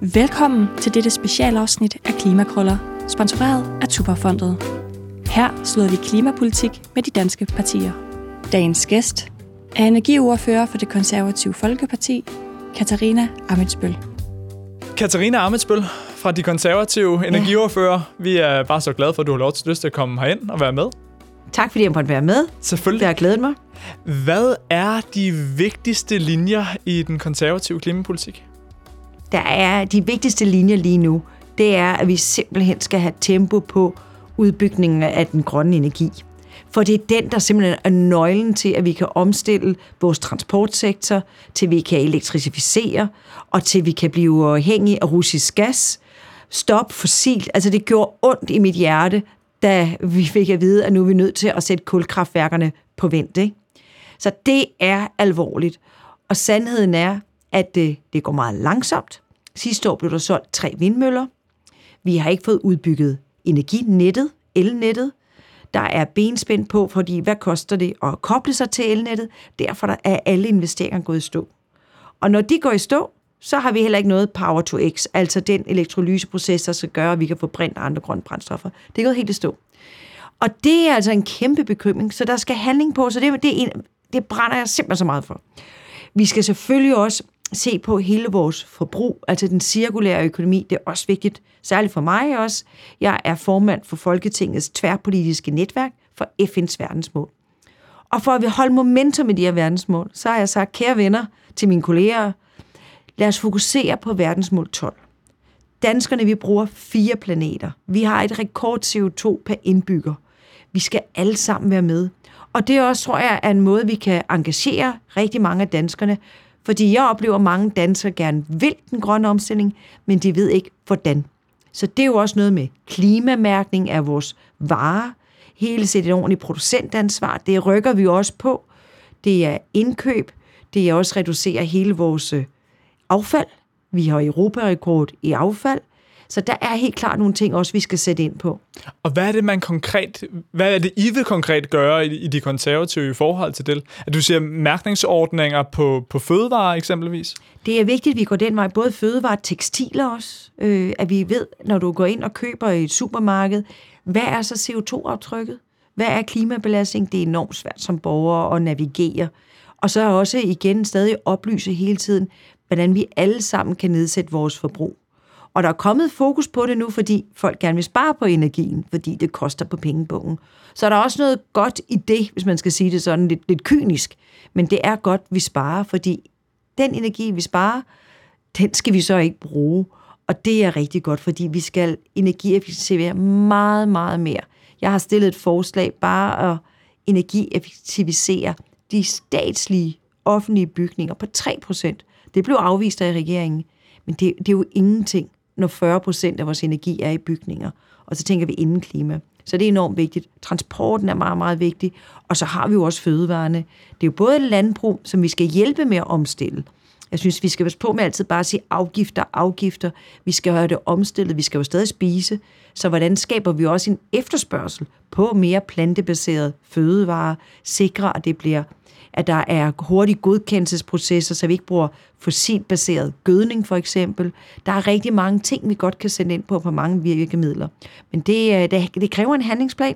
Velkommen til dette specialafsnit af Klimakrøller, sponsoreret af Tuberfondet. Her slår vi klimapolitik med de danske partier. Dagens gæst er energiordfører for det konservative Folkeparti, Katarina Amitsbøl. Katarina Amitsbøl fra de konservative energiordfører. Vi er bare så glade for, at du har lov til lyst til at komme herind og være med. Tak fordi jeg måtte være med. Selvfølgelig. Det har glædet mig. Hvad er de vigtigste linjer i den konservative klimapolitik? Der er de vigtigste linjer lige nu, det er, at vi simpelthen skal have tempo på udbygningen af den grønne energi. For det er den, der simpelthen er nøglen til, at vi kan omstille vores transportsektor, til vi kan elektrificere, og til vi kan blive afhængige af russisk gas. Stop fossilt. Altså det gjorde ondt i mit hjerte, da vi fik at vide, at nu er vi nødt til at sætte kulkraftværkerne på vent. Ikke? Så det er alvorligt. Og sandheden er, at det, det går meget langsomt. Sidste år blev der solgt tre vindmøller. Vi har ikke fået udbygget energinettet, elnettet. Der er benspænd på, fordi hvad koster det at koble sig til elnettet? Derfor er alle investeringer gået i stå. Og når de går i stå, så har vi heller ikke noget power to x, altså den elektrolyseproces, der skal gøre, at vi kan få brændt andre grønne brændstoffer. Det er gået helt i stå. Og det er altså en kæmpe bekymring, så der skal handling på, så det, det, er en, det brænder jeg simpelthen så meget for. Vi skal selvfølgelig også se på hele vores forbrug, altså den cirkulære økonomi, det er også vigtigt, særligt for mig også. Jeg er formand for Folketingets tværpolitiske netværk for FN's verdensmål. Og for at vi holder momentum i de her verdensmål, så har jeg sagt, kære venner til mine kolleger, lad os fokusere på verdensmål 12. Danskerne, vi bruger fire planeter. Vi har et rekord CO2 per indbygger. Vi skal alle sammen være med. Og det også, tror jeg, er en måde, vi kan engagere rigtig mange af danskerne, fordi jeg oplever, at mange danskere gerne vil den grønne omstilling, men de ved ikke, hvordan. Så det er jo også noget med klimamærkning af vores varer, hele set et ordentligt producentansvar, det rykker vi også på. Det er indkøb, det er også reducere hele vores øh, affald. Vi har Europarekord i affald. Så der er helt klart nogle ting også, vi skal sætte ind på. Og hvad er det, man konkret, hvad er det, I vil konkret gøre i, i de konservative i forhold til det? At du siger mærkningsordninger på, på fødevarer eksempelvis? Det er vigtigt, at vi går den vej, både fødevarer og tekstiler også. Øh, at vi ved, når du går ind og køber i et supermarked, hvad er så CO2-aftrykket? Hvad er klimabelastning? Det er enormt svært som borger at navigere. Og så også igen stadig oplyse hele tiden, hvordan vi alle sammen kan nedsætte vores forbrug. Og der er kommet fokus på det nu, fordi folk gerne vil spare på energien, fordi det koster på pengebogen. Så der er også noget godt i det, hvis man skal sige det sådan lidt, lidt kynisk. Men det er godt, vi sparer, fordi den energi, vi sparer, den skal vi så ikke bruge. Og det er rigtig godt, fordi vi skal energieffektivisere meget, meget mere. Jeg har stillet et forslag bare at energieffektivisere de statslige offentlige bygninger på 3%. Det blev afvist af regeringen, men det, det er jo ingenting, når 40 procent af vores energi er i bygninger. Og så tænker vi inden klima. Så det er enormt vigtigt. Transporten er meget, meget vigtig. Og så har vi jo også fødevarene. Det er jo både landbrug, som vi skal hjælpe med at omstille. Jeg synes, vi skal passe på med altid bare at sige afgifter, afgifter. Vi skal have det omstillet, vi skal jo stadig spise. Så hvordan skaber vi også en efterspørgsel på mere plantebaseret fødevarer, sikre, at det bliver at der er hurtige godkendelsesprocesser, så vi ikke bruger fossilbaseret gødning for eksempel. Der er rigtig mange ting, vi godt kan sende ind på på mange virkemidler. Men det, øh, det, det kræver en handlingsplan.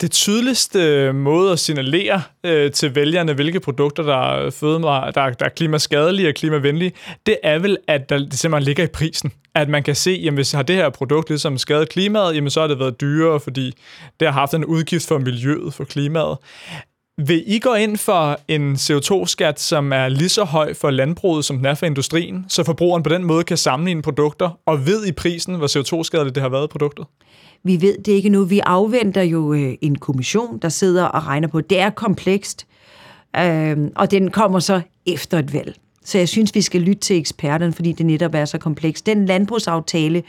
Det tydeligste øh, måde at signalere øh, til vælgerne, hvilke produkter, der er, fødevarer, der, der er klimaskadelige og klimavenlige, det er vel, at der, det simpelthen ligger i prisen. At man kan se, at hvis har det her produkt ligesom skadet klimaet, jamen så har det været dyrere, fordi det har haft en udgift for miljøet, for klimaet. Vil I gå ind for en CO2-skat, som er lige så høj for landbruget, som den er for industrien, så forbrugeren på den måde kan sammenligne produkter, og ved i prisen, hvor CO2-skadeligt det har været produktet? Vi ved det ikke nu. Vi afventer jo øh, en kommission, der sidder og regner på. Det er komplekst, øh, og den kommer så efter et valg. Så jeg synes, vi skal lytte til eksperterne, fordi det netop er så komplekst. Den landbrugsaftale,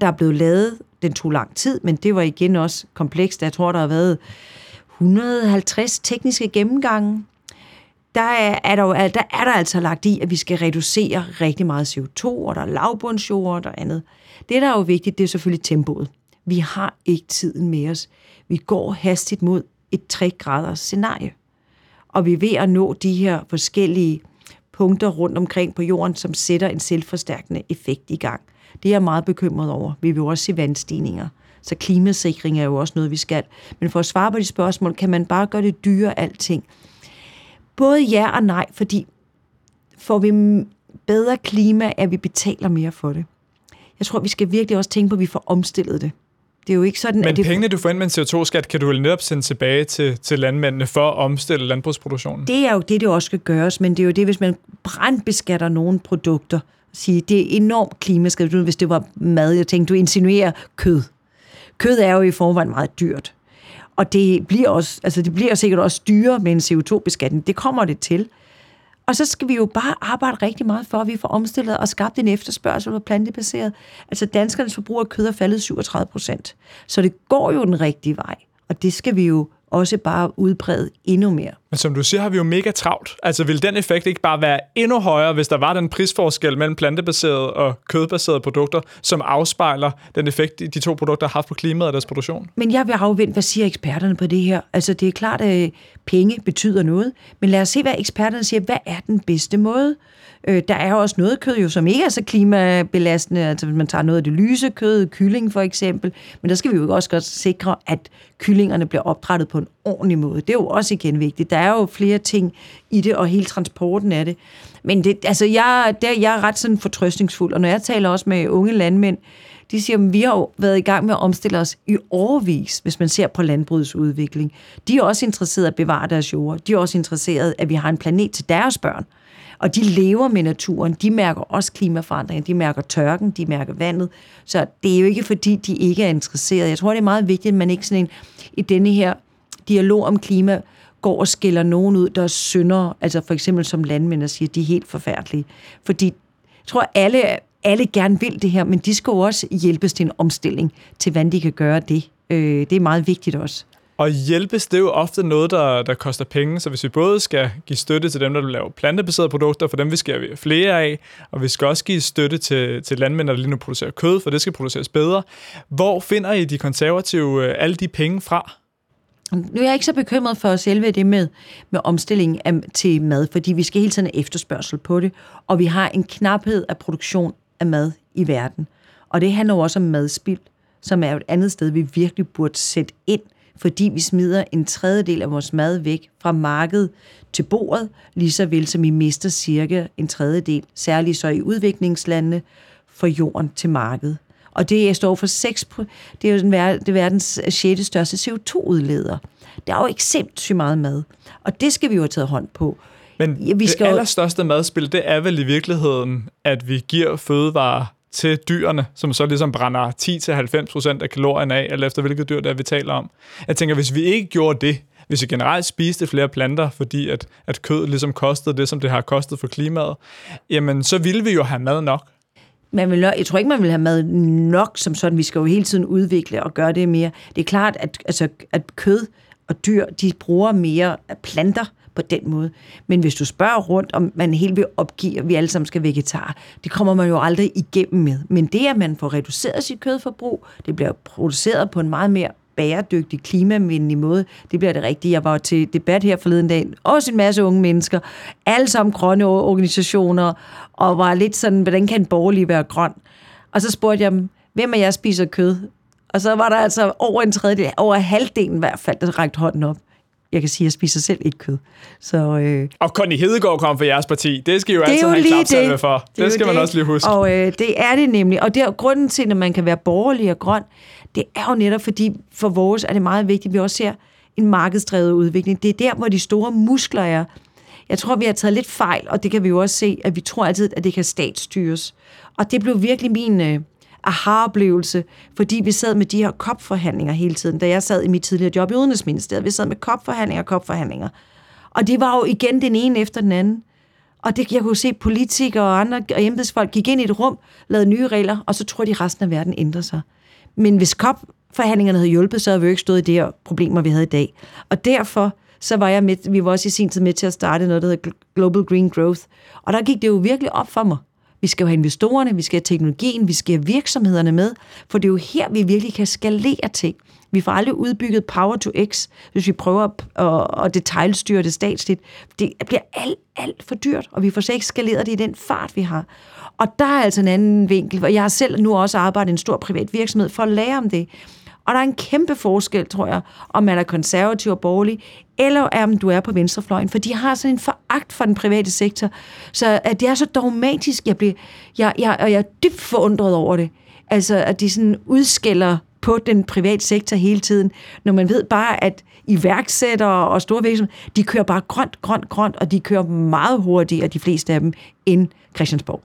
der er blevet lavet, den tog lang tid, men det var igen også komplekst. Jeg tror, der har været 150 tekniske gennemgange, der er, er der, jo, der er der altså lagt i, at vi skal reducere rigtig meget CO2, og der er lavbundsjord og andet. Det, der er jo vigtigt, det er selvfølgelig tempoet. Vi har ikke tiden med os. Vi går hastigt mod et 3 graders scenarie. Og vi er ved at nå de her forskellige punkter rundt omkring på jorden, som sætter en selvforstærkende effekt i gang. Det er jeg meget bekymret over. Vi vil også se vandstigninger. Så klimasikring er jo også noget, vi skal. Men for at svare på de spørgsmål, kan man bare gøre det dyre alting? Både ja og nej, fordi får vi bedre klima, at vi betaler mere for det. Jeg tror, vi skal virkelig også tænke på, at vi får omstillet det. Det er jo ikke sådan, Men at det pengene, du får ind med en CO2-skat, kan du vel netop sende tilbage til, til landmændene for at omstille landbrugsproduktionen? Det er jo det, det også skal gøres, men det er jo det, hvis man brandbeskatter nogle produkter, sige, det er enormt klimaskadeligt, hvis det var mad, jeg tænkte, du insinuerer kød. Kød er jo i forvejen meget dyrt. Og det bliver, også, altså det bliver sikkert også dyrere med en CO2-beskatning. Det kommer det til. Og så skal vi jo bare arbejde rigtig meget for, at vi får omstillet og skabt en efterspørgsel på plantebaseret. Altså danskernes forbrug af kød er faldet 37 procent. Så det går jo den rigtige vej. Og det skal vi jo også bare udbrede endnu mere. Men som du siger, har vi jo mega travlt. Altså vil den effekt ikke bare være endnu højere, hvis der var den prisforskel mellem plantebaserede og kødbaserede produkter, som afspejler den effekt, de to produkter har haft på klimaet og deres produktion? Men jeg vil afvente, hvad siger eksperterne på det her? Altså det er klart, at penge betyder noget, men lad os se, hvad eksperterne siger. Hvad er den bedste måde? Øh, der er jo også noget kød, jo, som ikke er så klimabelastende, altså hvis man tager noget af det lyse kød, kylling for eksempel, men der skal vi jo også godt sikre, at kyllingerne bliver opdrettet på en ordentlig måde. Det er jo også igen vigtigt. Der er jo flere ting i det, og hele transporten af det. Men det, altså jeg, der, jeg er ret sådan fortrøstningsfuld, og når jeg taler også med unge landmænd, de siger, at vi har jo været i gang med at omstille os i overvis, hvis man ser på landbrugets udvikling. De er også interesserede at bevare deres jord. De er også interesserede, at vi har en planet til deres børn. Og de lever med naturen. De mærker også klimaforandringer. De mærker tørken. De mærker vandet. Så det er jo ikke, fordi de ikke er interesserede. Jeg tror, det er meget vigtigt, at man ikke sådan en, i denne her dialog om klima går og skiller nogen ud, der er synder, altså for eksempel som landmænd, og siger, de er helt forfærdelige. Fordi jeg tror, alle, alle gerne vil det her, men de skal jo også hjælpes til en omstilling til, hvordan de kan gøre det. Øh, det er meget vigtigt også. Og hjælpes, det er jo ofte noget, der, der koster penge, så hvis vi både skal give støtte til dem, der laver plantebaserede produkter, for dem vi skal have flere af, og vi skal også give støtte til, til landmænd, der lige nu producerer kød, for det skal produceres bedre. Hvor finder I de konservative øh, alle de penge fra? Nu er jeg ikke så bekymret for selve det med, med omstilling af, til mad, fordi vi skal hele tiden have efterspørgsel på det, og vi har en knaphed af produktion af mad i verden. Og det handler jo også om madspild, som er et andet sted, vi virkelig burde sætte ind – fordi vi smider en tredjedel af vores mad væk fra markedet til bordet, lige så vel som vi mister cirka en tredjedel, særligt så i udviklingslandene, fra jorden til markedet. Og det står for 6, det er jo den, det er verdens 6. største CO2-udleder. Der er jo ikke sindssygt meget mad, og det skal vi jo have taget hånd på. Men vi skal det allerstørste madspil, det er vel i virkeligheden, at vi giver fødevarer til dyrene, som så ligesom brænder 10-90% af kalorierne af, eller efter hvilket dyr det er, vi taler om. Jeg tænker, hvis vi ikke gjorde det, hvis vi generelt spiste flere planter, fordi at, at kød ligesom kostede det, som det har kostet for klimaet, jamen så ville vi jo have mad nok. Man vil, jeg tror ikke, man vil have mad nok som sådan. Vi skal jo hele tiden udvikle og gøre det mere. Det er klart, at, altså, at kød og dyr, de bruger mere planter, på den måde. Men hvis du spørger rundt, om man helt vil opgive, at vi alle sammen skal vegetar, det kommer man jo aldrig igennem med. Men det, at man får reduceret sit kødforbrug, det bliver produceret på en meget mere bæredygtig, klimavenlig måde. Det bliver det rigtige. Jeg var til debat her forleden dag. Også en masse unge mennesker. Alle sammen grønne organisationer. Og var lidt sådan, hvordan kan en borgerlig være grøn? Og så spurgte jeg dem, hvem af jer spiser kød? Og så var der altså over en tredjedel, over halvdelen i hvert fald, der rækte hånden op jeg kan sige, at jeg spiser selv ikke kød. Så, øh, og Connie Hedegaard kom fra jeres parti. Det skal I jo det altid have en klapsalve for. Det, det skal man det. også lige huske. Og øh, det er det nemlig. Og det er grunden til, at man kan være borgerlig og grøn, det er jo netop fordi, for vores er det meget vigtigt, at vi også ser en markedsdrevet udvikling. Det er der, hvor de store muskler er. Jeg tror, vi har taget lidt fejl, og det kan vi jo også se, at vi tror altid, at det kan statsstyres. Og det blev virkelig min... Øh, aha-oplevelse, fordi vi sad med de her kopforhandlinger hele tiden, da jeg sad i mit tidligere job i Udenrigsministeriet. Vi sad med kopforhandlinger og kopforhandlinger. Og det var jo igen den ene efter den anden. Og det, jeg kunne se, politikere og andre og embedsfolk gik ind i et rum, lavede nye regler, og så tror de, at resten af verden ændrer sig. Men hvis COP-forhandlingerne havde hjulpet, så havde vi jo ikke stået i de her problemer, vi havde i dag. Og derfor så var jeg med, vi var også i sin tid med til at starte noget, der hedder Global Green Growth. Og der gik det jo virkelig op for mig. Vi skal jo have investorerne, vi skal have teknologien, vi skal have virksomhederne med, for det er jo her, vi virkelig kan skalere ting. Vi får aldrig udbygget Power to X, hvis vi prøver at, at detaljstyre det statsligt. Det bliver alt, alt for dyrt, og vi får slet ikke skaleret det i den fart, vi har. Og der er altså en anden vinkel, og jeg har selv nu også arbejdet i en stor privat virksomhed for at lære om det. Og der er en kæmpe forskel, tror jeg, om man er konservativ og borgerlig, eller om du er på venstrefløjen, for de har sådan en foragt for den private sektor. Så at det er så dogmatisk, jeg bliver, jeg, jeg, og jeg er dybt forundret over det. Altså, at de sådan udskiller på den private sektor hele tiden, når man ved bare, at iværksættere og store virksomheder, de kører bare grønt, grønt, grønt, og de kører meget hurtigere, de fleste af dem, end Christiansborg.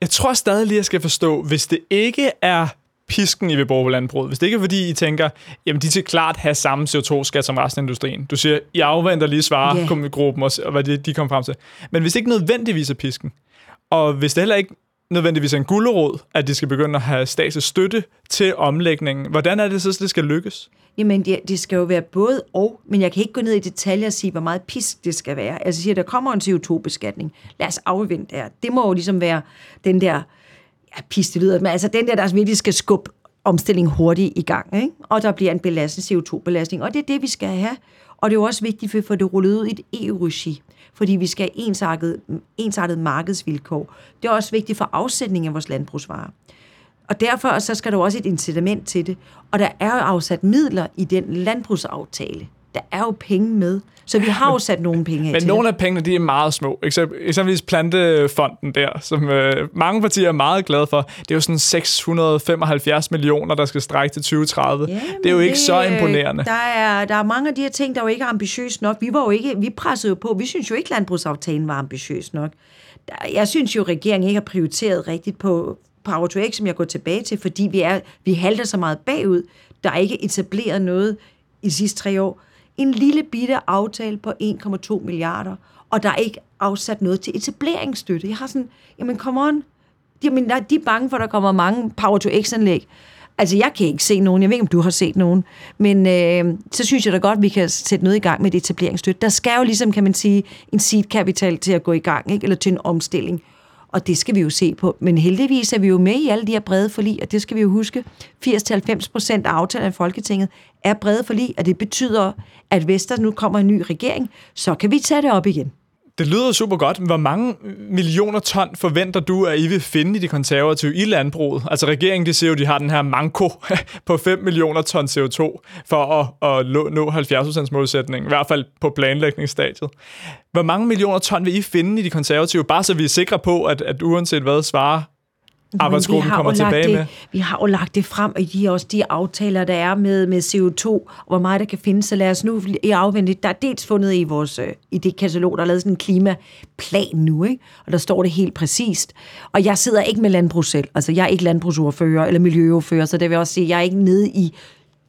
Jeg tror stadig lige, jeg skal forstå, hvis det ikke er pisken, I vil bruge på landbruget. Hvis det ikke er, fordi I tænker, jamen de skal klart have samme CO2-skat som resten af industrien. Du siger, I afventer lige svare yeah. gruppen og, og hvad de, de kom frem til. Men hvis det ikke nødvendigvis er pisken, og hvis det heller ikke nødvendigvis er en gulderod, at de skal begynde at have statslig støtte til omlægningen, hvordan er det så, at det skal lykkes? Jamen, det, det skal jo være både og, men jeg kan ikke gå ned i detaljer og sige, hvor meget pisk det skal være. Altså, jeg siger, der kommer en CO2-beskatning. Lad os afvente det Det må jo ligesom være den der ja, pis, det lyder, men altså den der, der virkelig skal skubbe omstilling hurtigt i gang, ikke? og der bliver en belastning, CO2-belastning, og det er det, vi skal have. Og det er jo også vigtigt, for at få det rullet ud i et EU-regi, fordi vi skal have ensartet, ensartet markedsvilkår. Det er også vigtigt for afsætning af vores landbrugsvarer. Og derfor så skal der også et incitament til det. Og der er jo afsat midler i den landbrugsaftale. Der er jo penge med. Så vi har jo sat nogle penge af Men til nogle af pengene, de er meget små. Eksempelvis Plantefonden der, som øh, mange partier er meget glade for. Det er jo sådan 675 millioner, der skal strække til 2030. Ja, det er jo ikke det, så imponerende. Der er, der er mange af de her ting, der jo ikke er ambitiøse nok. Vi var jo ikke, vi pressede jo på. Vi synes jo ikke, landbrugsaftalen var ambitiøs nok. Jeg synes jo, regeringen ikke har prioriteret rigtigt på Power to X, som jeg går tilbage til, fordi vi, er, vi halter så meget bagud. Der er ikke etableret noget i de sidste tre år en lille bitte aftale på 1,2 milliarder, og der er ikke afsat noget til etableringsstøtte. Jeg har sådan, jamen come on. Jamen, der, de er bange for, at der kommer mange Power to X-anlæg. Altså, jeg kan ikke se nogen. Jeg ved ikke, om du har set nogen. Men øh, så synes jeg da godt, at vi kan sætte noget i gang med et etableringsstøtte. Der skal jo ligesom, kan man sige, en seed capital til at gå i gang, ikke? eller til en omstilling. Og det skal vi jo se på. Men heldigvis er vi jo med i alle de her brede forlig, og det skal vi jo huske. 80-90 procent af aftalerne i Folketinget er brede forlig, og det betyder, at hvis der nu kommer en ny regering, så kan vi tage det op igen. Det lyder super godt. Hvor mange millioner ton forventer du, at I vil finde i de konservative i landbruget? Altså regeringen, de siger jo, de har den her manko på 5 millioner ton CO2 for at, at nå 70% målsætningen, i hvert fald på planlægningsstadiet. Hvor mange millioner ton vil I finde i de konservative, bare så vi er sikre på, at, at uanset hvad svarer arbejdsgruppen kommer tilbage det, med? Vi har jo lagt det frem, og de også de aftaler, der er med, med CO2, og hvor meget der kan findes. Så lad os nu i afvente. Der er dels fundet i, vores, øh, i det katalog, der er lavet sådan en klimaplan nu, ikke? og der står det helt præcist. Og jeg sidder ikke med landbrug selv. Altså, jeg er ikke landbrugsordfører eller miljøordfører, så det vil også sige, jeg er ikke nede i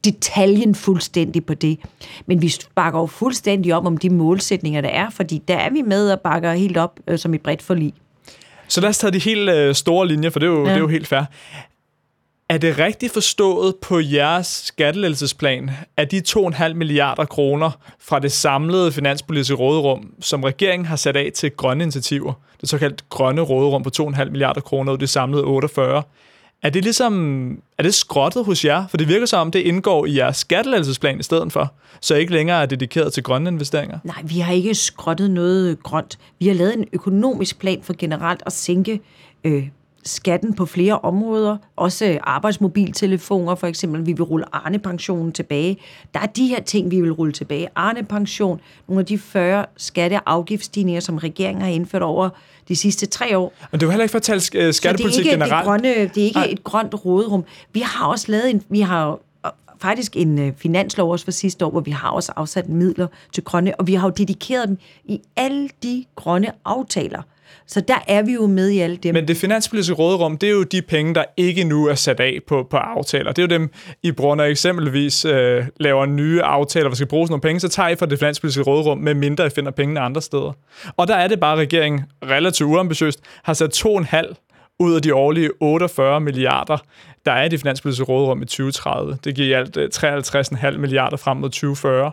detaljen fuldstændig på det. Men vi bakker jo fuldstændig op om de målsætninger, der er, fordi der er vi med og bakker helt op øh, som et bredt forlig. Så lad os tage de helt øh, store linjer, for det er, jo, ja. det er jo helt fair. Er det rigtigt forstået på jeres skattelettelsesplan, at de 2,5 milliarder kroner fra det samlede finanspolitiske råderum, som regeringen har sat af til grønne initiativer, det såkaldt grønne råderum på 2,5 milliarder kroner ud det samlede 48, er det ligesom, er det skrottet hos jer? For det virker som om, det indgår i jeres skattelettelsesplan i stedet for, så ikke længere er dedikeret til grønne investeringer. Nej, vi har ikke skrottet noget grønt. Vi har lavet en økonomisk plan for generelt at sænke øh, skatten på flere områder, også arbejdsmobiltelefoner for eksempel, vi vil rulle Arne-pensionen tilbage. Der er de her ting, vi vil rulle tilbage. Arne-pension, nogle af de 40 skatte- og afgiftsstigninger, som regeringen har indført over de sidste tre år. Men det er jo heller ikke for at tale uh, skattepolitik generelt. Det grønne, det er ikke et grønt råderum. Vi har også lavet en, vi har faktisk en uh, finanslov også for sidste år, hvor vi har også afsat midler til grønne, og vi har jo dedikeret dem i alle de grønne aftaler. Så der er vi jo med i alt det. Men det finanspolitiske råderum, det er jo de penge, der ikke nu er sat af på, på aftaler. Det er jo dem, I bruger, når I eksempelvis øh, laver nye aftaler, hvor skal bruges nogle penge, så tager I fra det finanspolitiske råderum, med mindre I finder pengene andre steder. Og der er det bare, at regeringen relativt uambitiøst har sat 2,5 ud af de årlige 48 milliarder, der er i det finanspolitiske råderum i 2030. Det giver i alt øh, 53,5 milliarder frem mod 2040.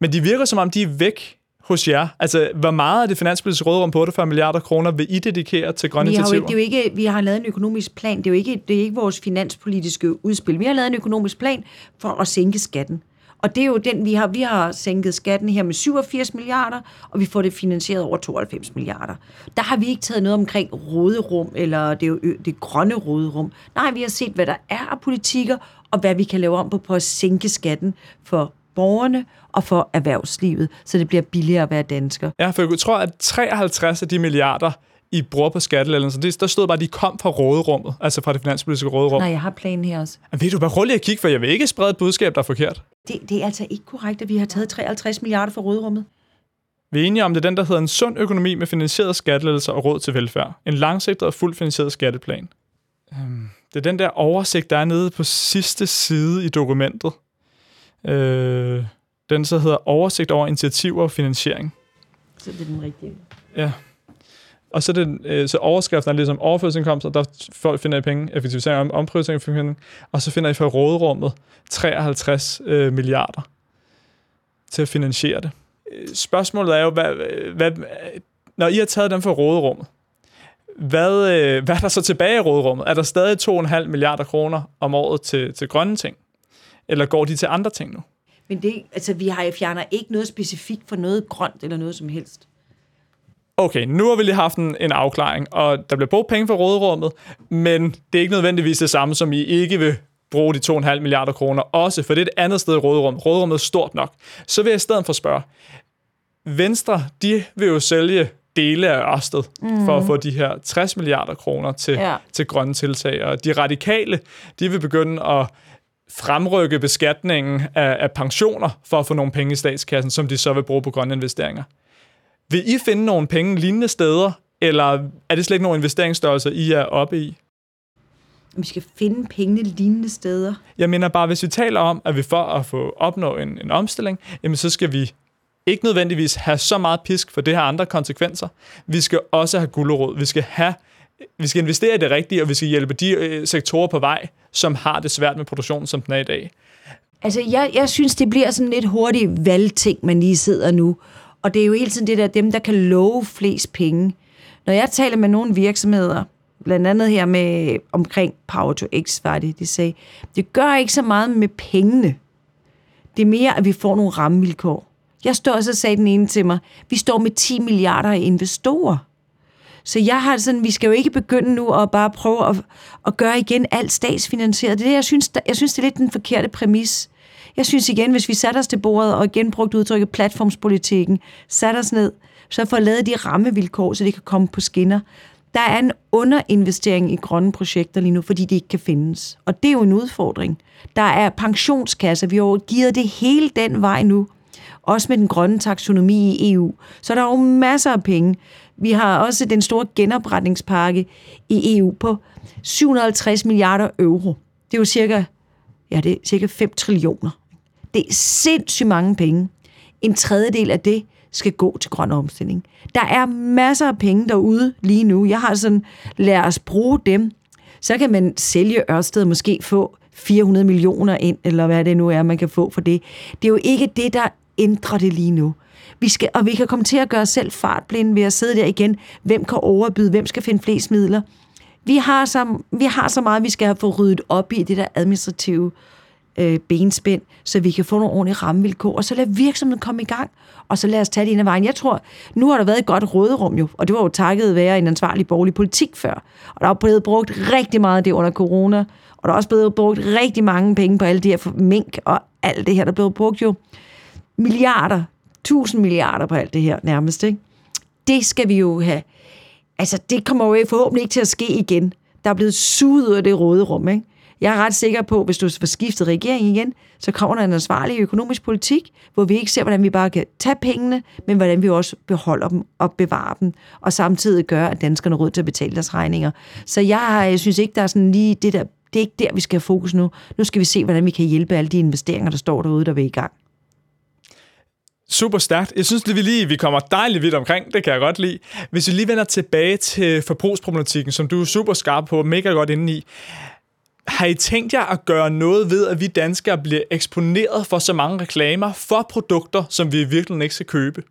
Men de virker som om, de er væk hos jer? Altså, hvor meget af det finanspolitiske rådrum på 48 milliarder kroner vil I dedikere til grønne vi har jo, initiativer? ikke- det er jo ikke, vi har lavet en økonomisk plan. Det er jo ikke, det er ikke vores finanspolitiske udspil. Vi har lavet en økonomisk plan for at sænke skatten. Og det er jo den, vi har, vi har sænket skatten her med 87 milliarder, og vi får det finansieret over 92 milliarder. Der har vi ikke taget noget omkring råderum, eller det, er jo ø- det grønne råderum. Nej, vi har set, hvad der er af politikker, og hvad vi kan lave om på, på at sænke skatten for borgerne og for erhvervslivet, så det bliver billigere at være dansker. Ja, for jeg tror, at 53 af de milliarder, I bruger på skattelettelser, det, der stod bare, at de kom fra råderummet, altså fra det finanspolitiske råderum. Nej, jeg har planen her også. Men ved du, bare roligt at kigge, for jeg vil ikke sprede et budskab, der er forkert. Det, det er altså ikke korrekt, at vi har taget 53 milliarder fra råderummet. Vi er enige om, det er den, der hedder en sund økonomi med finansieret skattelettelser og råd til velfærd. En langsigtet og fuldt finansieret skatteplan. Øhm, Det er den der oversigt, der er nede på sidste side i dokumentet. Øh, den så hedder oversigt over initiativer og finansiering. Så det er den rigtige. Ja. Og så, det, øh, så overskriften er ligesom overførselsindkomster, der folk finder I penge, effektivisering og omprioritering af penge, og så finder I fra råderummet 53 øh, milliarder til at finansiere det. Øh, Spørgsmålet er jo, hvad, hvad, når I har taget dem fra råderummet, hvad, øh, hvad er der så tilbage i råderummet? Er der stadig 2,5 milliarder kroner om året til, til grønne ting? Eller går de til andre ting nu? Men det, altså, vi har, fjerner ikke noget specifikt for noget grønt eller noget som helst. Okay, nu har vi lige haft en, en afklaring, og der bliver brugt penge fra råderummet, men det er ikke nødvendigvis det samme, som I ikke vil bruge de 2,5 milliarder kroner også, for det er et andet sted i råderummet. Råderummet er stort nok. Så vil jeg i stedet for spørge, Venstre, de vil jo sælge dele af Ørsted mm. for at få de her 60 milliarder kroner til, ja. Ja. til grønne tiltag. Og de radikale, de vil begynde at fremrykke beskatningen af, af pensioner for at få nogle penge i statskassen, som de så vil bruge på grønne investeringer. Vil I finde nogle penge lignende steder, eller er det slet ikke nogen investeringsstørrelser, I er oppe i? Vi skal finde pengene lignende steder. Jeg mener bare, hvis vi taler om, at vi for at få opnå en, en omstilling, jamen så skal vi ikke nødvendigvis have så meget pisk, for det har andre konsekvenser. Vi skal også have gulderod. Vi skal have vi skal investere i det rigtige, og vi skal hjælpe de øh, sektorer på vej, som har det svært med produktionen, som den er i dag. Altså, jeg, jeg synes, det bliver sådan lidt hurtigt valgting, man lige sidder nu. Og det er jo hele tiden det der, dem, der kan love flest penge. Når jeg taler med nogle virksomheder, blandt andet her med omkring Power to X, var det, de sagde, det gør ikke så meget med pengene. Det er mere, at vi får nogle rammevilkår. Jeg står og så sagde den ene til mig, vi står med 10 milliarder i investorer. Så jeg har sådan, vi skal jo ikke begynde nu at bare prøve at, at gøre igen alt statsfinansieret. Det er det, jeg synes, der, jeg synes, det er lidt den forkerte præmis. Jeg synes igen, hvis vi satte os til bordet og igen brugte udtrykket platformspolitikken, satte os ned, så får lavet de rammevilkår, så det kan komme på skinner. Der er en underinvestering i grønne projekter lige nu, fordi de ikke kan findes. Og det er jo en udfordring. Der er pensionskasser, vi har jo givet det hele den vej nu også med den grønne taksonomi i EU. Så der er jo masser af penge. Vi har også den store genopretningspakke i EU på 750 milliarder euro. Det er jo cirka, ja, det er cirka 5 trillioner. Det er sindssygt mange penge. En tredjedel af det skal gå til grøn omstilling. Der er masser af penge derude lige nu. Jeg har sådan, lad os bruge dem. Så kan man sælge Ørsted og måske få 400 millioner ind, eller hvad det nu er, man kan få for det. Det er jo ikke det, der ændrer det lige nu. Vi skal, og vi kan komme til at gøre os selv fartblinde ved at sidde der igen. Hvem kan overbyde? Hvem skal finde flest midler? Vi har så, vi har så meget, vi skal have fået ryddet op i det der administrative øh, benspænd, så vi kan få nogle ordentlige rammevilkår, og så lad virksomheden komme i gang, og så lad os tage det ind ad vejen. Jeg tror, nu har der været et godt råderum jo, og det var jo takket være en ansvarlig borgerlig politik før, og der er blevet brugt rigtig meget af det under corona, og der er også blevet brugt rigtig mange penge på alle de her mink og alt det her, der er blevet brugt jo milliarder, tusind milliarder på alt det her nærmest, ikke? Det skal vi jo have. Altså, det kommer jo forhåbentlig ikke til at ske igen. Der er blevet suget ud af det råderum, ikke? Jeg er ret sikker på, at hvis du får skiftet regering igen, så kommer der en ansvarlig økonomisk politik, hvor vi ikke ser, hvordan vi bare kan tage pengene, men hvordan vi også beholder dem og bevarer dem, og samtidig gør, at danskerne har råd til at betale deres regninger. Så jeg, jeg synes ikke, der er sådan lige det der, det er ikke der, vi skal have fokus nu. Nu skal vi se, hvordan vi kan hjælpe alle de investeringer, der står derude, der vil i gang. Super stærkt. Jeg synes, at vi lige vi kommer dejligt vidt omkring. Det kan jeg godt lide. Hvis vi lige vender tilbage til forbrugsproblematikken, som du er super skarp på, mega godt inde i. Har I tænkt jer at gøre noget ved, at vi danskere bliver eksponeret for så mange reklamer for produkter, som vi virkelig ikke skal købe?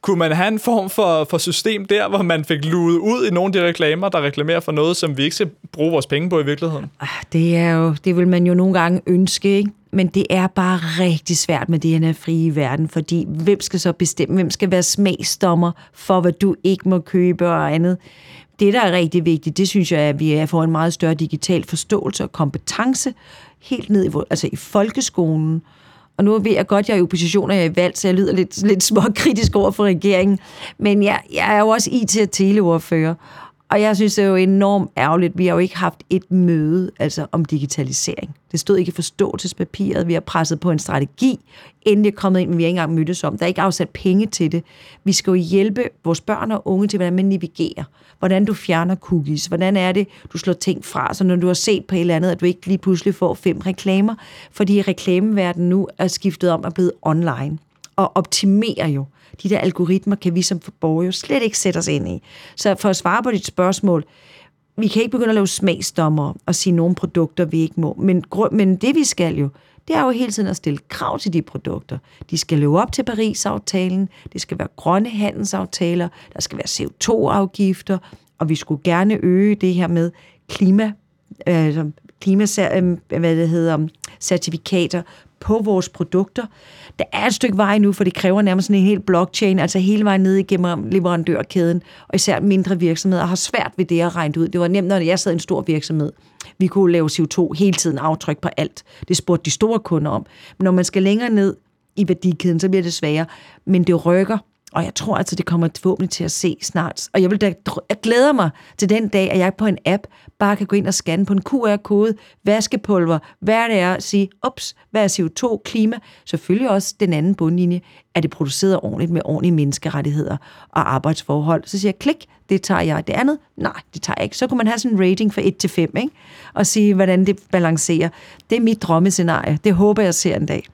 Kunne man have en form for, for system der, hvor man fik luet ud i nogle af de reklamer, der reklamerer for noget, som vi ikke skal bruge vores penge på i virkeligheden? Ah, det er jo, det vil man jo nogle gange ønske, ikke? Men det er bare rigtig svært med det her frie verden, fordi hvem skal så bestemme? Hvem skal være smagsdommer for, hvad du ikke må købe og andet? Det, der er rigtig vigtigt, det synes jeg, at vi får en meget større digital forståelse og kompetence helt ned i, altså i folkeskolen. Og nu ved jeg godt, at jeg er i opposition, og jeg er i valg, så jeg lyder lidt, lidt småkritisk over for regeringen. Men jeg, jeg er jo også IT- og teleordfører. Og jeg synes, det er jo enormt ærgerligt. Vi har jo ikke haft et møde altså om digitalisering. Det stod ikke i forståelsespapiret. Vi har presset på en strategi, inden er kommet ind, men vi har ikke engang mødtes om. Der er ikke afsat penge til det. Vi skal jo hjælpe vores børn og unge til, hvordan man navigerer. Hvordan du fjerner cookies. Hvordan er det, du slår ting fra, så når du har set på et eller andet, at du ikke lige pludselig får fem reklamer. Fordi reklameverdenen nu er skiftet om at blive online og optimerer jo de der algoritmer kan vi som borgere jo slet ikke sætte os ind i. Så for at svare på dit spørgsmål, vi kan ikke begynde at lave smagsdommer og sige nogle produkter, vi ikke må. Men, men det vi skal jo, det er jo hele tiden at stille krav til de produkter. De skal leve op til Paris-aftalen, det skal være grønne handelsaftaler, der skal være CO2-afgifter, og vi skulle gerne øge det her med klima, øh, klima øh, hvad det hedder, certifikater på vores produkter. Der er et stykke vej nu, for det kræver nærmest en hel blockchain, altså hele vejen ned igennem leverandørkæden, og især mindre virksomheder har svært ved det at regne ud. Det var nemt, når jeg sad i en stor virksomhed. Vi kunne lave CO2 hele tiden aftryk på alt. Det spurgte de store kunder om. Men når man skal længere ned i værdikæden, så bliver det sværere. Men det rykker, og jeg tror altså, det kommer forhåbentlig til at se snart. Og jeg, vil da, jeg glæder mig til den dag, at jeg på en app bare kan gå ind og scanne på en QR-kode, vaskepulver, hvad det er, og sige, ups, hvad er CO2, klima? Selvfølgelig også den anden bundlinje, er det produceret ordentligt med ordentlige menneskerettigheder og arbejdsforhold. Så siger jeg, klik, det tager jeg. Det andet, nej, det tager jeg ikke. Så kunne man have sådan en rating fra 1 til 5, ikke? og sige, hvordan det balancerer. Det er mit drømmescenarie. Det håber jeg ser en dag.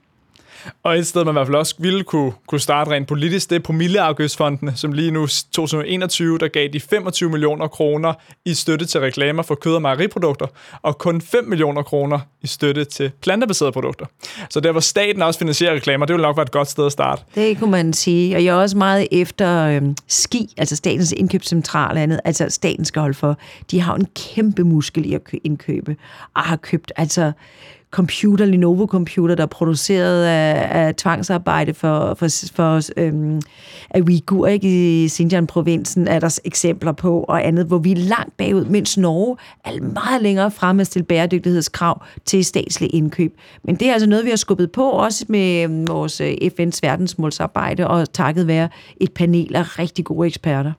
Og et sted, man i hvert fald også ville kunne, kunne starte rent politisk, det er promilleafgiftsfondene, som lige nu 2021, der gav de 25 millioner kroner i støtte til reklamer for kød- og mejeriprodukter, og kun 5 millioner kroner i støtte til plantebaserede produkter. Så der, hvor staten også finansierer reklamer, det ville nok være et godt sted at starte. Det kunne man sige, og jeg er også meget efter øh, SKI, altså Statens Indkøbscentral andet, altså staten skal holde for. De har en kæmpe muskel i at indkøbe, og har købt altså computer, Lenovo computer, der er produceret af, af tvangsarbejde for, for, for øhm, af Uyghur, ikke? i Xinjiang-provinsen, er der eksempler på, og andet, hvor vi er langt bagud, mens Norge er meget længere fremme at stille bæredygtighedskrav til statslig indkøb. Men det er altså noget, vi har skubbet på, også med øhm, vores øh, FN's verdensmålsarbejde, og takket være et panel af rigtig gode eksperter.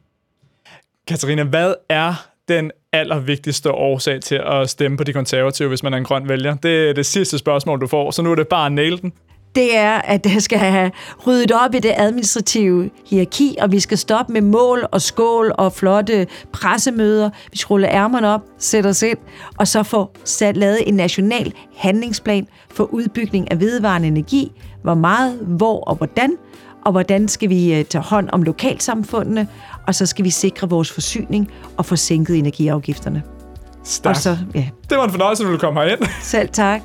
Katarina, hvad er den allervigtigste årsag til at stemme på de konservative, hvis man er en grøn vælger? Det er det sidste spørgsmål, du får, så nu er det bare at den. Det er, at det skal have ryddet op i det administrative hierarki, og vi skal stoppe med mål og skål og flotte pressemøder. Vi skal rulle ærmerne op, sætte os ind, og så få sat, lavet en national handlingsplan for udbygning af vedvarende energi. Hvor meget, hvor og hvordan, og hvordan skal vi øh, tage hånd om lokalsamfundene, og så skal vi sikre vores forsyning og få sænket energiafgifterne. Stærkt. Og så, ja. Det var en fornøjelse, at du ville komme herind. Selv tak.